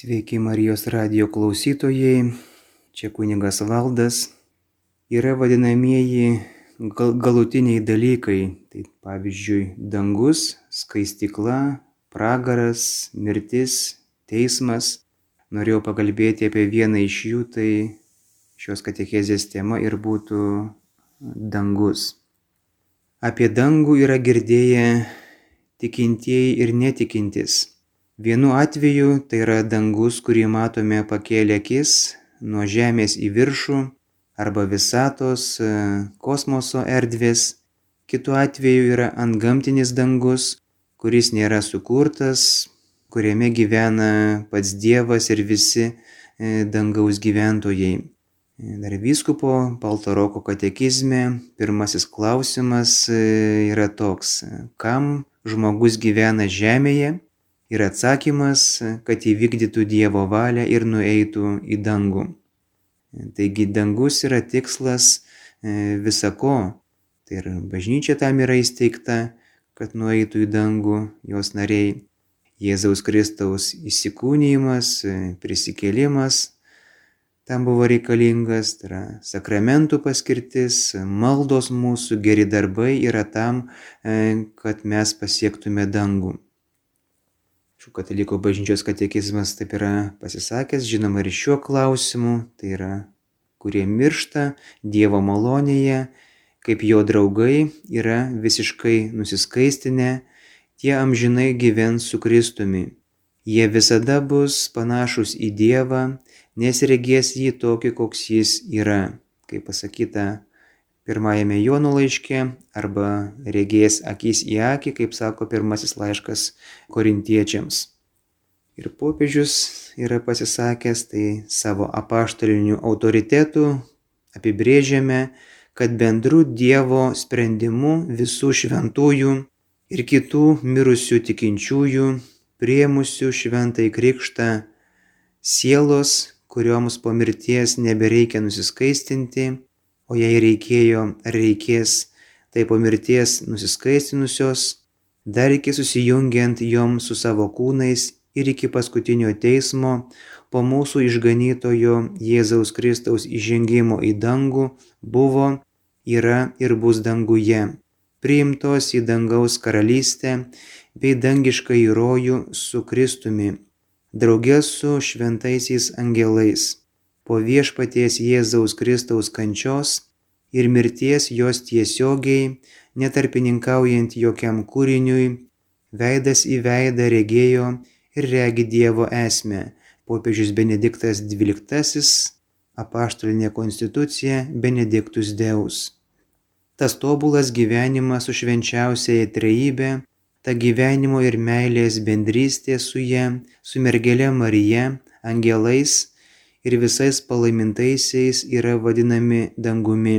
Sveiki Marijos radio klausytojai, čia kunigas Valdas. Yra vadinamieji gal galutiniai dalykai, tai pavyzdžiui dangus, skaistikla, pragaras, mirtis, teismas. Norėjau pakalbėti apie vieną iš jų, tai šios katechezės tema ir būtų dangus. Apie dangų yra girdėję tikintieji ir netikintis. Vienu atveju tai yra dangus, kurį matome pakėlę akis nuo Žemės į viršų arba visatos, e, kosmoso erdvės. Kitu atveju yra antgamtinis dangus, kuris nėra sukurtas, kuriame gyvena pats Dievas ir visi e, dangaus gyventojai. Dar vyskupo Paltaroko katekizme pirmasis klausimas e, yra toks, kam žmogus gyvena Žemėje ir atsakymas, kad įvykdytų Dievo valią ir nueitų į dangų. Taigi dangus yra tikslas e, visako. Tai ir bažnyčia tam yra įsteigta, kad nueitų į dangų jos nariai. Jėzaus Kristaus įsikūnymas, e, prisikėlimas tam buvo reikalingas, tai yra sakramentų paskirtis, maldos mūsų, geri darbai yra tam, e, kad mes pasiektume dangų. Šių katalikų bažnyčios katekizmas taip yra pasisakęs, žinoma ir šiuo klausimu, tai yra, kurie miršta Dievo malonėje, kaip jo draugai yra visiškai nusiskaistinę, tie amžinai gyvens su Kristumi. Jie visada bus panašus į Dievą, nes regės jį tokį, koks jis yra, kaip pasakyta pirmajame Jono laiške arba regės akis į akį, kaip sako pirmasis laiškas korintiečiams. Ir popiežius yra pasisakęs, tai savo apaštaliniu autoritetu apibrėžiame, kad bendru Dievo sprendimu visų šventųjų ir kitų mirusių tikinčiųjų, priemusių šventai krikštą, sielos, kurioms po mirties nebereikia nusiskaistinti, o jei reikėjo ar reikės, tai po mirties nusiskaistinusios, dar iki susijungiant joms su savo kūnais ir iki paskutinio teismo, po mūsų išganytojo Jėzaus Kristaus įžengimo į dangų buvo, yra ir bus danguje, priimtos į dangaus karalystę bei dangišką įrojų su Kristumi, draugės su šventaisiais angelais po viešpaties Jėzaus Kristaus kančios ir mirties jos tiesiogiai, netarpininkaujant jokiam kūriniui, veidas į veidą regėjo ir regi Dievo esmę. Popiežius Benediktas XII, apaštalinė konstitucija Benediktus Deus. Tas tobulas gyvenimas su švenčiausiaja trejybė, ta gyvenimo ir meilės bendrystė su ją, su mergelė Marija, angelais, ir visais palaimintaisiais yra vadinami dangumi.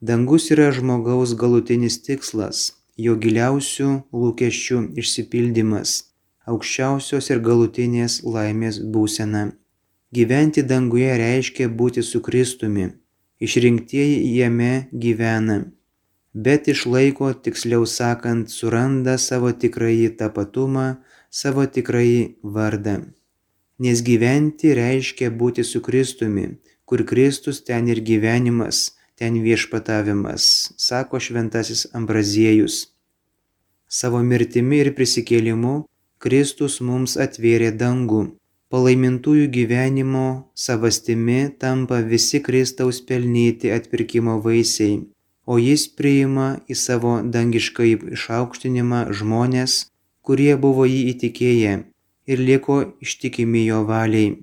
Dangus yra žmogaus galutinis tikslas, jo giliausių lūkesčių išsipildymas, aukščiausios ir galutinės laimės būsena. Gyventi danguje reiškia būti su Kristumi, išrinktieji jame gyvena, bet išlaiko, tiksliau sakant, suranda savo tikrąjį tapatumą, savo tikrąjį vardą. Nes gyventi reiškia būti su Kristumi, kur Kristus ten ir gyvenimas, ten viešpatavimas, sako šventasis Ambraziejus. Savo mirtimi ir prisikėlimu Kristus mums atvėrė dangų. Palaimintųjų gyvenimo savastimi tampa visi Kristaus pelnyti atpirkimo vaisiai, o jis priima į savo dangišką išaukštinimą žmonės, kurie buvo jį įtikėję ir liko ištikimi jo valiai.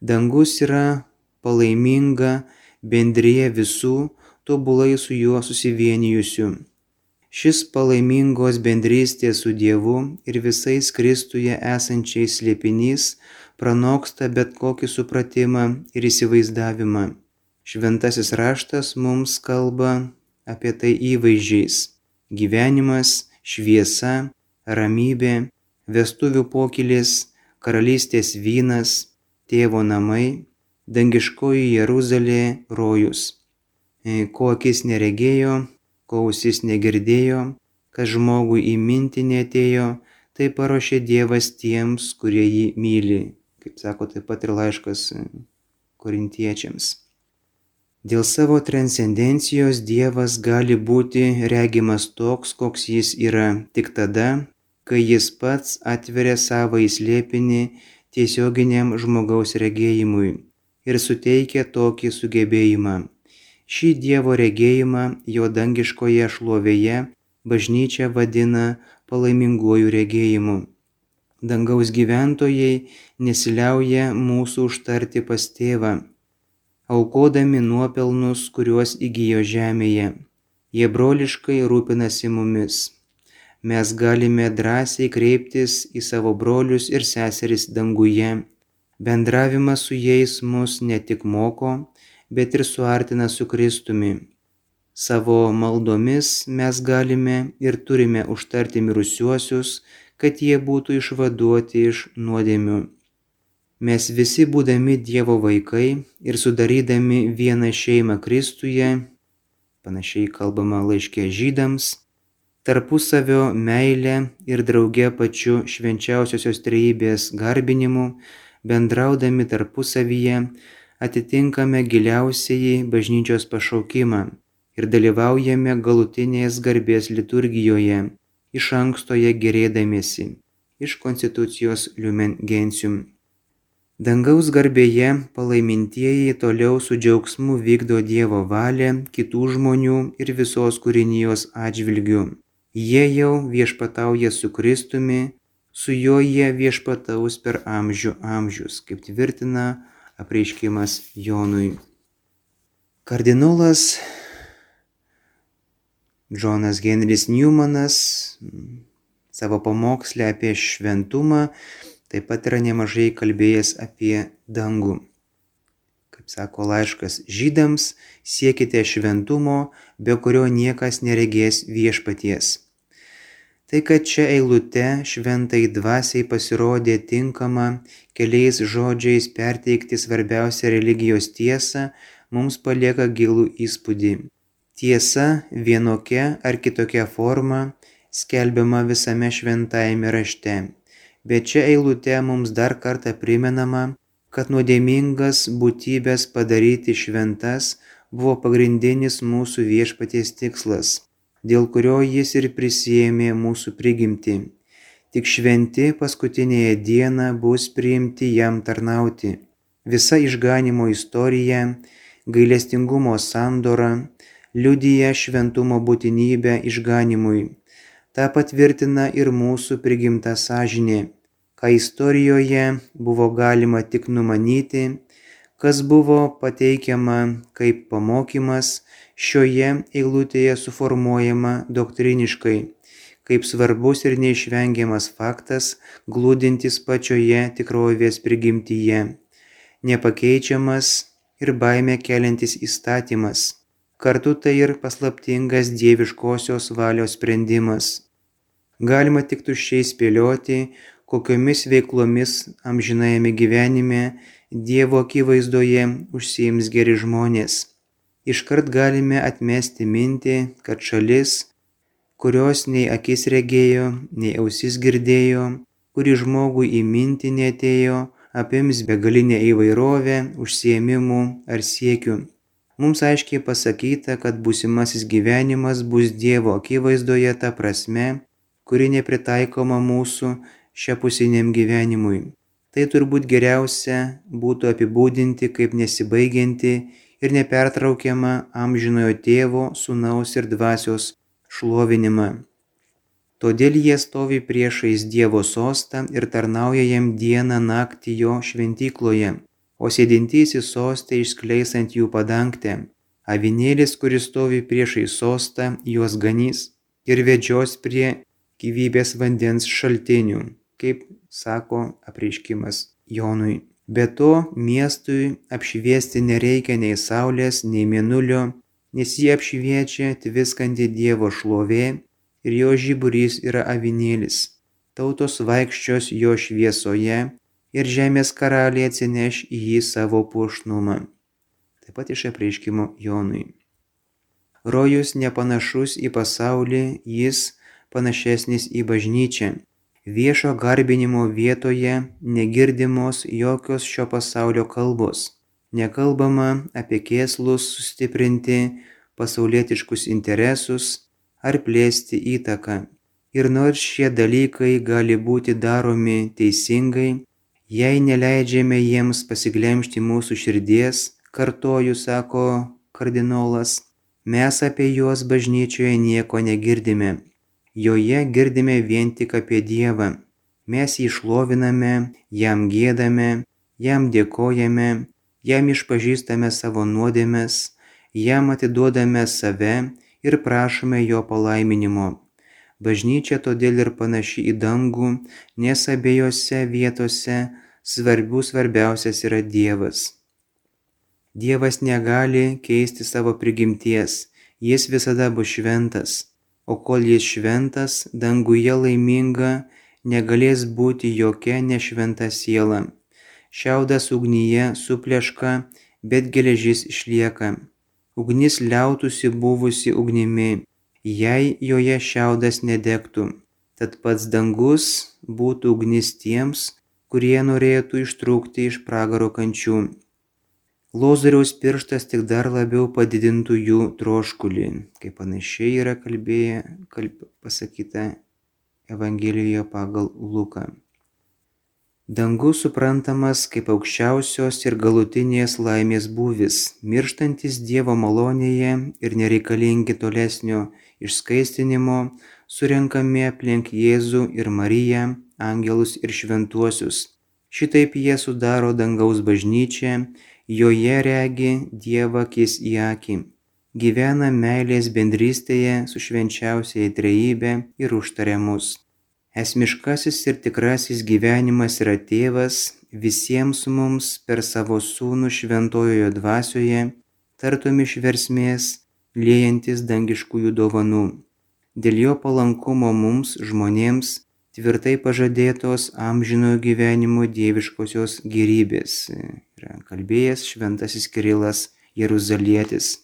Dangus yra palaiminga bendrėje visų tobulai su juo susivienijusių. Šis palaimingos bendrystės su Dievu ir visais Kristuje esančiais slėpinys pranoksta bet kokį supratimą ir įsivaizdavimą. Šventasis raštas mums kalba apie tai įvaizdžiais - gyvenimas, šviesa, ramybė, vestuvių pokylis, karalystės vynas, tėvo namai, dangiškoji Jeruzalė, rojus. E, ko akis neregėjo, ko ausis negirdėjo, kas žmogui į mintį netėjo, tai paruošė Dievas tiems, kurie jį myli, kaip sako taip pat ir laiškas korintiečiams. Dėl savo transcendencijos Dievas gali būti regimas toks, koks jis yra tik tada, kai jis pats atveria savo įslėpinį tiesioginiam žmogaus regėjimui ir suteikia tokį sugebėjimą. Šį Dievo regėjimą jo dangiškoje šlovėje bažnyčia vadina palaiminguoju regėjimu. Dangaus gyventojai nesiliauja mūsų užtarti pas tėvą, aukodami nuopelnus, kuriuos įgyjo žemėje. Jie broliškai rūpinasi mumis. Mes galime drąsiai kreiptis į savo brolius ir seseris danguje. Bendravimas su jais mus ne tik moko, bet ir suartina su Kristumi. Savo maldomis mes galime ir turime užtarti mirusiuosius, kad jie būtų išvaduoti iš nuodėmių. Mes visi būdami Dievo vaikai ir sudarydami vieną šeimą Kristuje, panašiai kalbama laiškė žydams, tarpusavio meilę ir drauge pačiu švenčiausiosios trejybės garbinimu, bendraudami tarpusavyje, atitinkame giliausiai bažnyčios pašaukimą ir dalyvaujame galutinės garbės liturgijoje, iš ankstoje gerėdamėsi, iš konstitucijos Lumen Gentium. Dangaus garbėje palaimintieji toliau su džiaugsmu vykdo Dievo valią kitų žmonių ir visos kūrinijos atžvilgių. Jie jau viešpatauja su Kristumi, su juo jie viešpataus per amžių amžius, kaip tvirtina apreiškimas Jonui. Kardinolas Džonas Henris Newmanas savo pamokslę apie šventumą taip pat yra nemažai kalbėjęs apie dangų. Kaip sako laiškas žydams, siekite šventumo, be kurio niekas neregės viešpaties. Tai, kad čia eilute šventai dvasiai pasirodė tinkama keliais žodžiais perteikti svarbiausią religijos tiesą, mums palieka gilų įspūdį. Tiesa vienokia ar kitokia forma skelbiama visame šventajame rašte, bet čia eilute mums dar kartą primenama, kad nuodėmingas būtybės padaryti šventas buvo pagrindinis mūsų viešpaties tikslas, dėl kurio jis ir prisėmė mūsų prigimti. Tik šventi paskutinėje dieną bus priimti jam tarnauti. Visa išganimo istorija, gailestingumo sandora, liudyja šventumo būtinybę išganimui. Ta patvirtina ir mūsų prigimta sąžinė, ką istorijoje buvo galima tik numanyti, kas buvo pateikiama kaip pamokymas, šioje eilutėje suformuojama doktriniškai, kaip svarbus ir neišvengiamas faktas, glūdintis pačioje tikrovės prigimtyje, nepakeičiamas ir baimę keliantis įstatymas kartu tai ir paslaptingas dieviškosios valios sprendimas. Galima tik tuščiai spėlioti, kokiomis veiklomis amžinajame gyvenime Dievo akivaizdoje užsiims geri žmonės. Iškart galime atmesti mintį, kad šalis, kurios nei akis regėjo, nei ausis girdėjo, kuri žmogui į mintį netėjo, apims begalinę įvairovę užsiemimų ar siekių. Mums aiškiai pasakyta, kad būsimasis gyvenimas bus Dievo akivaizdoje ta prasme, kuri nepritaikoma mūsų šiapusiniam gyvenimui. Tai turbūt geriausia būtų apibūdinti kaip nesibaigianti ir nepertraukiama amžinojo tėvo, sunaus ir dvasios šlovinimą. Todėl jie stovi priešais Dievo sostą ir tarnauja jam dieną naktį jo šventykloje o sėdintysis sostė išskleis ant jų padangtę. Avinėlis, kuris stovi priešai sostą, juos ganys ir vedžios prie gyvybės vandens šaltinių, kaip sako apreiškimas Jonui. Be to, miestui apšviesti nereikia nei saulės, nei mėnulio, nes jie apšviečia tviskanti Dievo šlovė ir jo žiburys yra avinėlis. Tautos vaikščios jo šviesoje ir žemės karaliai atsineš į jį savo puošnumą. Taip pat iš apreiškimo Jonui. Rojus nepanašus į pasaulį, jis panašesnis į bažnyčią. Viešo garbinimo vietoje negirdimos jokios šio pasaulio kalbos. Nekalbama apie kėslus sustiprinti pasaulietiškus interesus ar plėsti įtaką. Ir nors šie dalykai gali būti daromi teisingai, jei neleidžiame jiems pasiglemšti mūsų širdies, kartoju, sako kardinolas, mes apie juos bažnyčioje nieko negirdime. Joje girdime vien tik apie Dievą. Mes jį šloviname, jam gėdame, jam dėkojame, jam išpažįstame savo nuodėmes, jam atiduodame save ir prašome jo palaiminimo. Bažnyčia todėl ir panaši į dangų, nes abiejose vietose svarbių svarbiausias yra Dievas. Dievas negali keisti savo prigimties, jis visada bus šventas, o kol jis šventas, danguje laiminga negalės būti jokia nešventa siela. Šiaudas ugnyje supleška, bet geležis išlieka. Ugnis liautųsi buvusi ugnimi, jei joje šiaudas nedegtų. Tad pats dangus būtų ugnis tiems, kurie norėtų ištrūkti iš pragaro kančių. Lozoriaus pirštas tik dar labiau padidintų jų troškulį, kaip panašiai yra kalbėję, kalb, pasakyta Evangelijoje pagal Luką. Dangus suprantamas kaip aukščiausios ir galutinės laimės būvis, mirštantis Dievo malonėje ir nereikalingi tolesnio išskaistinimo, surenkami aplink Jėzų ir Mariją, angelus ir šventuosius. Šitaip jie sudaro dangaus bažnyčią, joje regi Dievą akis į akį, gyvena meilės bendrystėje su švenčiausiai trejybė ir užtariamus. Esmiškasis ir tikrasis gyvenimas yra tėvas visiems mums per savo sūnų šventojoje dvasioje, tartum iš versmės, liejantis dangiškųjų dovanų. Dėl jo palankumo mums žmonėms tvirtai pažadėtos amžinojo gyvenimo dieviškosios gerybės. Yra kalbėjęs šventasis Kirilas Jeruzalietis.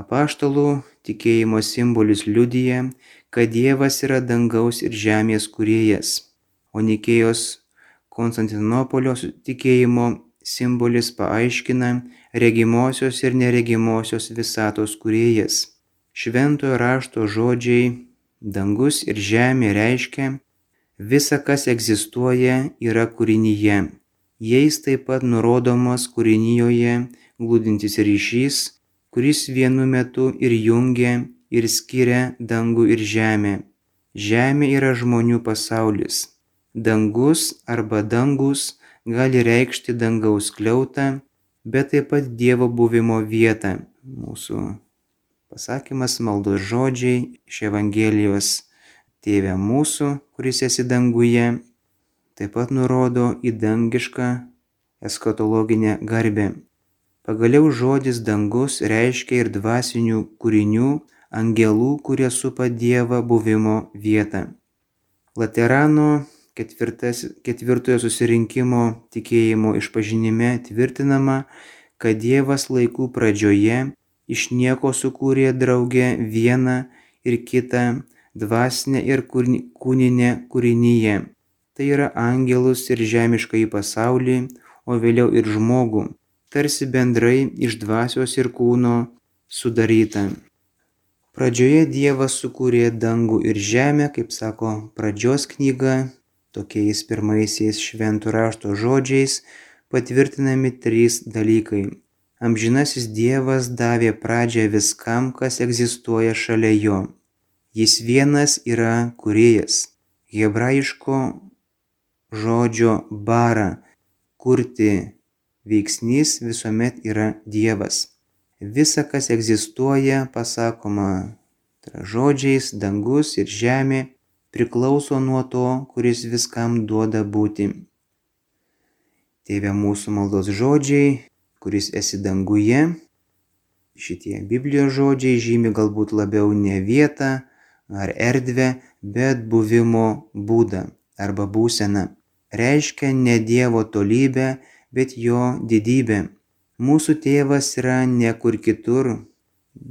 Apaštalų tikėjimo simbolis liudyja, kad Dievas yra dangaus ir žemės kuriejas, o Nikėjos Konstantinopolio tikėjimo simbolis paaiškina regimosios ir neregimosios visatos kuriejas. Šventojo rašto žodžiai dangus ir žemė reiškia, visa, kas egzistuoja, yra kūrinyje. Jais taip pat nurodomas kūrinyjoje glūdintis ryšys, kuris vienu metu ir jungia ir skiria dangų ir žemę. Žemė yra žmonių pasaulis. Dangus arba dangus gali reikšti dangaus kliautą, bet taip pat Dievo buvimo vietą. Mūsų pasakymas maldos žodžiai iš Evangelijos Tėve mūsų, kuris esi danguje, taip pat nurodo į dangišką eskatologinę garbę. Pagaliau žodis dangus reiškia ir dvasinių kūrinių angelų, kurie supa Dievą buvimo vietą. Laterano ketvirtas, ketvirtojo susirinkimo tikėjimo išpažinime tvirtinama, kad Dievas laikų pradžioje iš nieko sukūrė draugę vieną ir kitą dvasinę ir kūninę kūrinyje. Tai yra angelus ir žemišką į pasaulį, o vėliau ir žmogų, tarsi bendrai iš dvasios ir kūno sudaryta. Pradžioje Dievas sukūrė dangų ir žemę, kaip sako pradžios knyga, tokiais pirmaisiais šventų rašto žodžiais patvirtinami trys dalykai. Amžinasis Dievas davė pradžią viskam, kas egzistuoja šalia jo. Jis vienas yra kuriejas. Hebrajiško žodžio bara kurti veiksnys visuomet yra Dievas. Visa, kas egzistuoja, pasakoma žodžiais, dangus ir žemė, priklauso nuo to, kuris viskam duoda būti. Tėve mūsų maldos žodžiai, kuris esi danguje, šitie Biblijos žodžiai žymi galbūt labiau ne vietą ar erdvę, bet buvimo būdą arba būseną. Reiškia ne Dievo tolybę, bet jo didybę Mūsų tėvas yra ne kur kitur,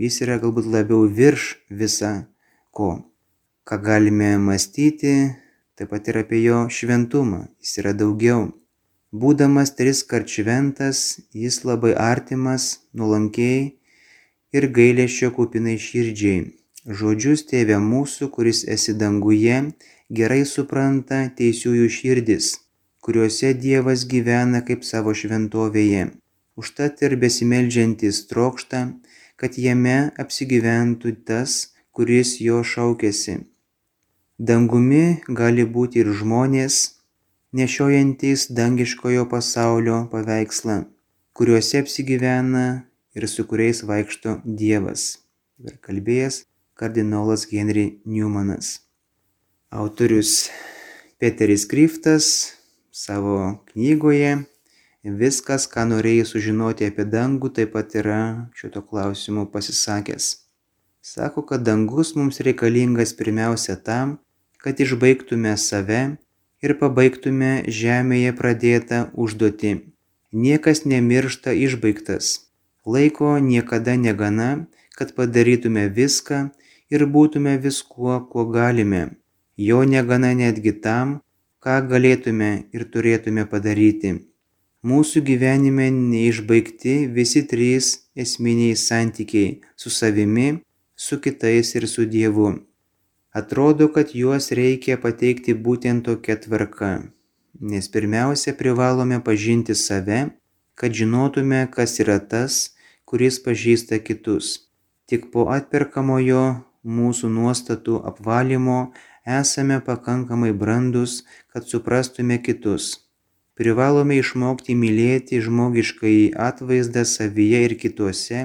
jis yra galbūt labiau virš visa ko. Ką galime mąstyti, taip pat ir apie jo šventumą. Jis yra daugiau. Būdamas tris kart šventas, jis labai artimas, nuolankiai ir gailėšio kupinai širdžiai. Žodžius tėvė mūsų, kuris esi danguje, gerai supranta teisiųjų širdis, kuriuose Dievas gyvena kaip savo šventovėje. Užtat ir besimeldžiantis trokšta, kad jame apsigyventų tas, kuris jo šaukėsi. Dangumi gali būti ir žmonės, nešiojantis dangiškojo pasaulio paveikslą, kuriuose apsigyvena ir su kuriais vaikšto Dievas. Ir kalbėjęs kardinolas Henry Newmanas. Autorius Peteris Kriftas savo knygoje viskas, ką norėjai sužinoti apie dangų, taip pat yra šito klausimu pasisakęs. Sako, kad dangus mums reikalingas pirmiausia tam, kad išbaigtume save ir pabaigtume žemėje pradėtą užduotį. Niekas nemiršta išbaigtas. Laiko niekada negana, kad padarytume viską ir būtume viskuo, kuo galime. Jo negana netgi tam, ką galėtume ir turėtume padaryti. Mūsų gyvenime neišbaigti visi trys esminiai santykiai su savimi, su kitais ir su Dievu. Atrodo, kad juos reikia pateikti būtent tokia tvarka, nes pirmiausia privalome pažinti save, kad žinotume, kas yra tas, kuris pažįsta kitus. Tik po atperkamojo mūsų nuostatų apvalymo esame pakankamai brandus, kad suprastume kitus privalome išmokti mylėti žmogiškąjį atvaizdą savyje ir kituose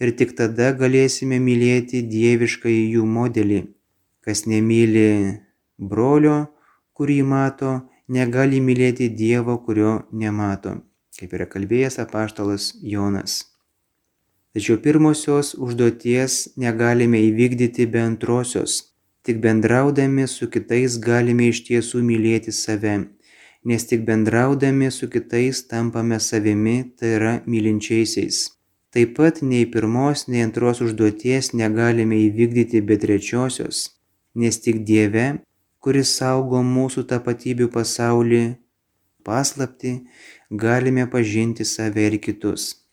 ir tik tada galėsime mylėti dieviškąjį jų modelį. Kas nemyli brolio, kurį mato, negali mylėti Dievo, kurio nemato, kaip yra kalbėjęs apaštalas Jonas. Tačiau pirmosios užduoties negalime įvykdyti be antrosios. Tik bendraudami su kitais galime iš tiesų mylėti save nes tik bendraudami su kitais tampame savimi, tai yra mylinčiaisiais. Taip pat nei pirmos, nei antros užduoties negalime įvykdyti be trečiosios, nes tik Dieve, kuris saugo mūsų tapatybių pasaulį, paslapti, galime pažinti save ir kitus.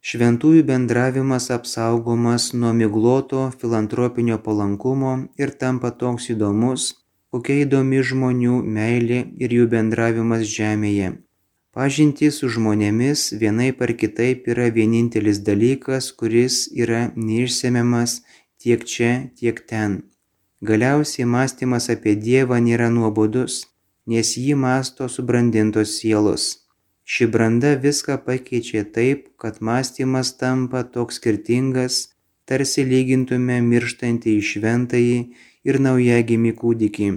Šventųjų bendravimas apsaugomas nuo migloto filantropinio palankumo ir tampa toks įdomus, kokia įdomi žmonių meilė ir jų bendravimas žemėje. Pažintys su žmonėmis vienaip ar kitaip yra vienintelis dalykas, kuris yra neišsemiamas tiek čia, tiek ten. Galiausiai mąstymas apie Dievą nėra nuobodus, nes jį masto subrandintos sielos. Ši branda viską pakeičia taip, kad mąstymas tampa toks skirtingas, tarsi lygintume mirštantį į šventąjį ir naujagimį kūdikį.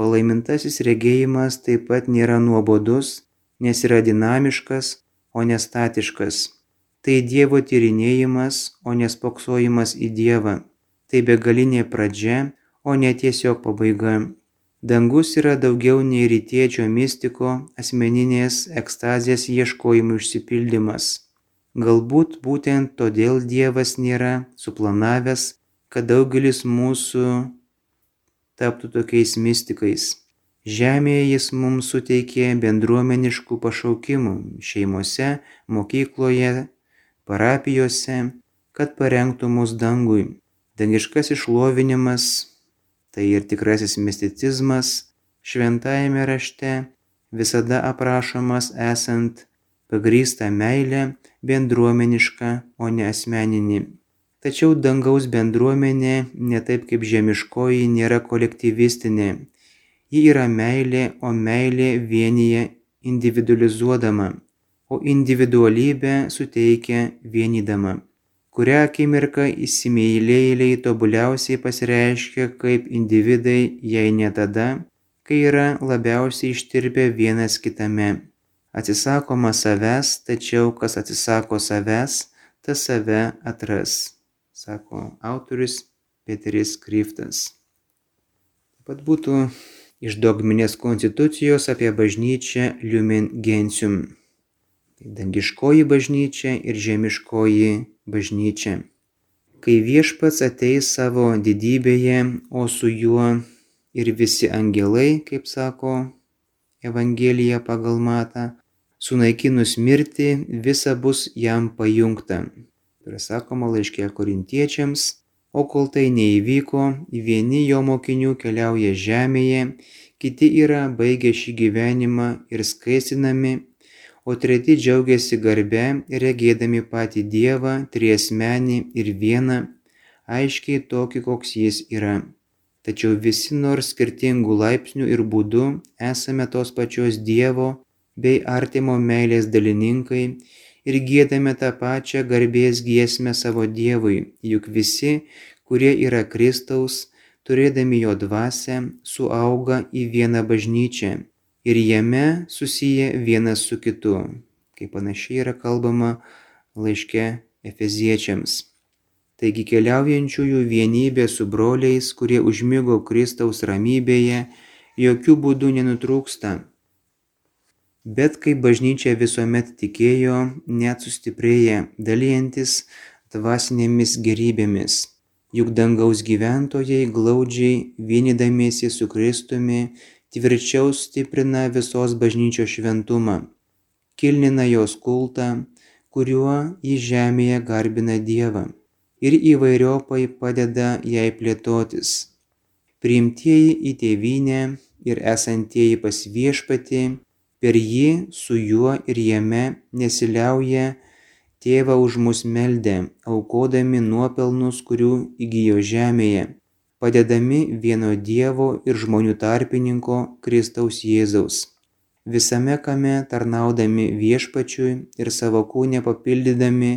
Palaimintasis regėjimas taip pat nėra nuobodus, nes yra dinamiškas, o nestatiškas. Tai Dievo tyrinėjimas, o nespoksojimas į Dievą. Tai begalinė pradžia, o ne tiesiog pabaiga. Dangus yra daugiau nei rytiečio mistiko asmeninės ekstazės ieškojimų išsipildymas. Galbūt būtent todėl Dievas nėra suplanavęs, kad daugelis mūsų taptų tokiais mystikais. Žemėje jis mums suteikė bendruomeniškų pašaukimų šeimose, mokykloje, parapijose, kad parengtų mus dangui. Dangiškas išlovinimas, tai ir tikrasis misticizmas, šventajame rašte visada aprašomas esant pagrįstą meilę bendruomenišką, o ne asmeninį. Tačiau dangaus bendruomenė, ne taip kaip žemiškoji, nėra kolektyvistinė. Ji yra meilė, o meilė vienyje individualizuodama, o individualybę suteikia vienydama. Kurią akimirką įsimylėjėliai tobuliausiai pasireiškia kaip individai, jei ne tada, kai yra labiausiai ištirpę vienas kitame. Atsisakoma savęs, tačiau kas atsisako savęs, tas save atras sako autorius Peteris Kryftas. Taip pat būtų iš dogminės konstitucijos apie bažnyčią Lumen Gentium. Tai dangiškoji bažnyčia ir žemiškoji bažnyčia. Kai viešpats ateis savo didybėje, o su juo ir visi angelai, kaip sako Evangelija pagal Matą, sunaikinus mirtį, visa bus jam pajungta. Ir sakoma laiškė korintiečiams, o kol tai neįvyko, vieni jo mokinių keliauja žemėje, kiti yra baigę šį gyvenimą ir skaisinami, o treti džiaugiasi garbe, regėdami patį Dievą, triesmenį ir vieną, aiškiai tokį, koks jis yra. Tačiau visi nors skirtingų laipsnių ir būdų esame tos pačios Dievo bei artimo meilės dalininkai ir gėdame tą pačią garbės giesmę savo Dievui, juk visi, kurie yra Kristaus, turėdami jo dvasę, suauga į vieną bažnyčią ir jame susiję vienas su kitu, kaip panašiai yra kalbama laiške Efeziečiams. Taigi keliaujančiųjų vienybė su broliais, kurie užmygo Kristaus ramybėje, jokių būdų nenutrūksta. Bet kaip bažnyčia visuomet tikėjo, net sustiprėja, dalyjantis dvasinėmis gerybėmis. Juk dangaus gyventojai glaudžiai vienydamiesi su Kristumi tvirčiau stiprina visos bažnyčios šventumą, kilnina jos kultą, kuriuo į žemėje garbina Dievą ir įvairiopai padeda jai plėtotis. Priimtieji į tėvynę ir esantieji pas viešpatį, per jį su juo ir jame nesiliauja tėvą už mus meldę, aukodami nuopelnus, kurių įgyjo žemėje, padedami vieno Dievo ir žmonių tarpininko Kristaus Jėzaus. Visame kame tarnaudami viešpačiui ir savo kūnę papildydami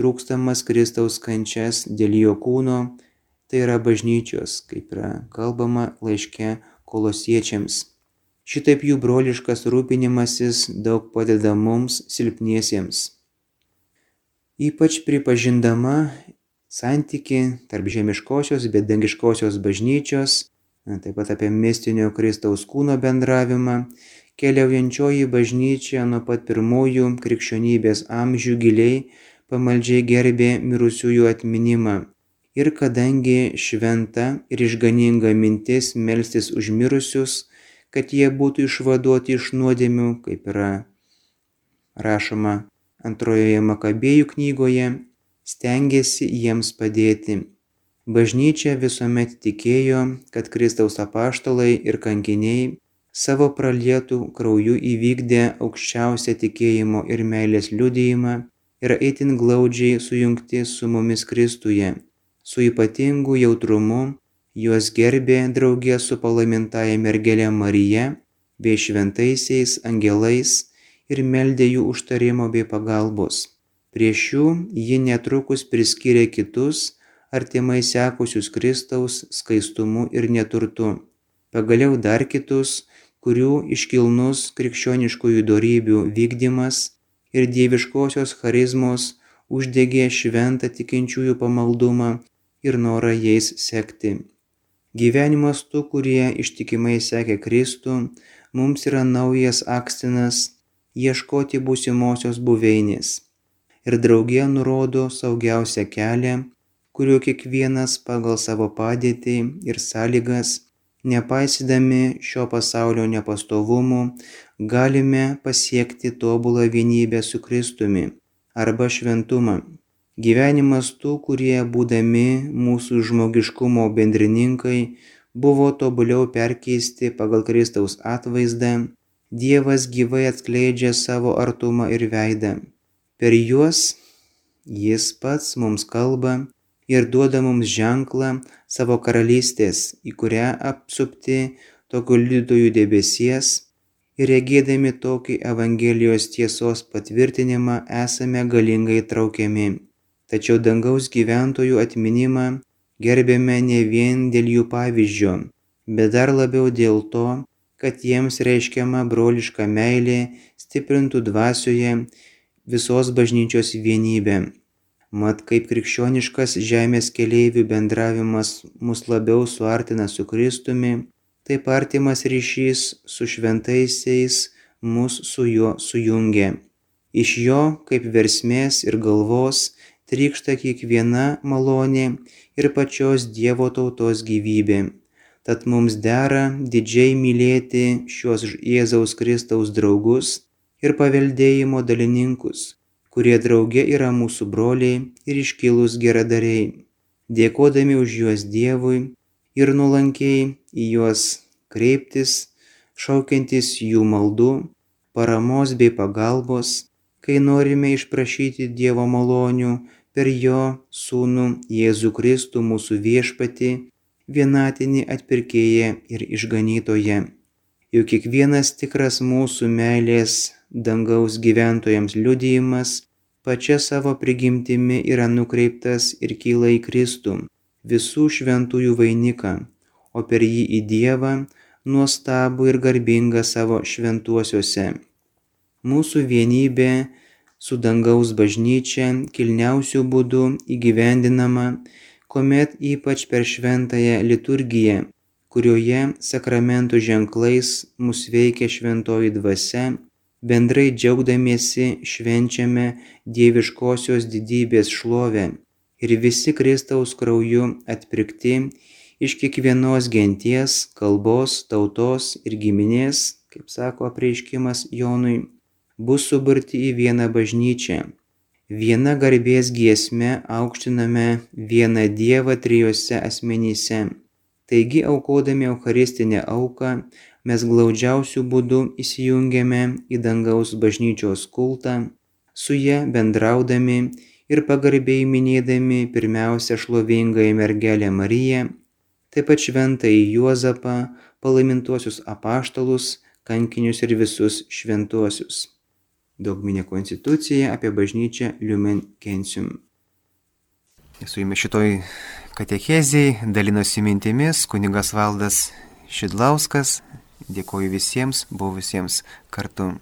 trūkstamas Kristaus kančias dėl jo kūno, tai yra bažnyčios, kaip yra kalbama laiške kolosiečiams. Šitaip jų broliškas rūpinimasis daug padeda mums silpniesiems. Ypač pripažindama santyki tarp žemiškosios bei dangiškosios bažnyčios, taip pat apie mistinio Kristaus kūno bendravimą, keliaujančioji bažnyčia nuo pat pirmųjų krikščionybės amžių giliai pamaldžiai gerbė mirusiųjų atminimą. Ir kadangi šventa ir išganinga mintis melstis už mirusius, kad jie būtų išvaduoti iš nuodėmių, kaip yra rašoma antrojoje Makabėjų knygoje, stengiasi jiems padėti. Bažnyčia visuomet tikėjo, kad Kristaus apaštalai ir kankiniai savo pralietų krauju įvykdė aukščiausią tikėjimo ir meilės liudijimą yra itin glaudžiai sujungti su mumis Kristuje. Su ypatingu jautrumu juos gerbė draugė su palaimintąja mergelė Marija bei šventaisiais angelais ir meldė jų užtarimo bei pagalbos. Prieš jų ji netrukus priskyrė kitus, artimai sekusius Kristaus skaistumu ir neturtu. Pagaliau dar kitus, kurių iškilnus krikščioniškųjų darybių vykdymas ir dieviškosios charizmos uždegė šventą tikinčiųjų pamaldumą ir norą jais sekti. Gyvenimas tų, kurie ištikimai sekė Kristų, mums yra naujas akstinas ieškoti būsimosios buveinės. Ir draugė nurodo saugiausią kelią, kuriuo kiekvienas pagal savo padėtį ir sąlygas nepaisydami šio pasaulio nepastovumų, galime pasiekti tobulą vienybę su Kristumi arba šventumą. Gyvenimas tų, kurie būdami mūsų žmogiškumo bendrininkai, buvo tobuliau perkeisti pagal Kristaus atvaizdą, Dievas gyvai atskleidžia savo artumą ir veidą. Per juos Jis pats mums kalba ir duoda mums ženklą savo karalystės, į kurią apsupti tokio liudytojų debesies ir regėdami tokį Evangelijos tiesos patvirtinimą esame galingai traukiami. Tačiau dangaus gyventojų atminimą gerbėme ne vien dėl jų pavyzdžio, bet dar labiau dėl to, kad jiems reiškiama broliška meilė stiprintų dvasioje visos bažnyčios vienybę. Mat kaip krikščioniškas žemės keleivių bendravimas mus labiau suartina su Kristumi, taip artimas ryšys su šventaisiais mus su juo sujungia. Iš jo, kaip versmės ir galvos, trykšta kiekviena malonė ir pačios Dievo tautos gyvybė. Tad mums dera didžiai mylėti šios Jėzaus Kristaus draugus ir paveldėjimo dalininkus, kurie drauge yra mūsų broliai ir iškilus geradariai, dėkodami už juos Dievui ir nuolankiai į juos kreiptis, šaukiantis jų maldų, paramos bei pagalbos, kai norime išprašyti Dievo malonių per jo Sūnų Jėzų Kristų mūsų viešpati, vienatinį atpirkėją ir išganytoją. Juk kiekvienas tikras mūsų meilės dangaus gyventojams liudijimas pačia savo prigimtimi yra nukreiptas ir kyla į Kristų, visų šventųjų vainiką, o per jį į Dievą nuostabų ir garbingą savo šventuosiuose. Mūsų vienybė su dangaus bažnyčia kilniausių būdų įgyvendinama, kuomet ypač per šventąją liturgiją, kurioje sakramentų ženklais mus veikia šventoji dvasia, bendrai džiaugdamiesi švenčiame dieviškosios didybės šlovę ir visi Kristaus krauju atpirkti iš kiekvienos genties, kalbos, tautos ir giminės, kaip sako apreiškimas Jonui, bus suburti į vieną bažnyčią. Viena garbės giesme aukštiname vieną Dievą trijose asmenyse. Taigi, aukodami Eucharistinę auką, mes glaudžiausių būdų įsijungiame į dangaus bažnyčios kultą, su ją bendraudami ir pagarbiai minėdami pirmiausia šlovingąją mergelę Mariją, taip pat šventąjį Juozapą, palaimintuosius apaštalus, kankinius ir visus šventuosius. Dogminė konstitucija apie bažnyčią Liumen Kensium. Su jumis šitoj katechezijai dalinosi mintimis kunigas Valdas Šidlauskas. Dėkoju visiems buvusiems kartu.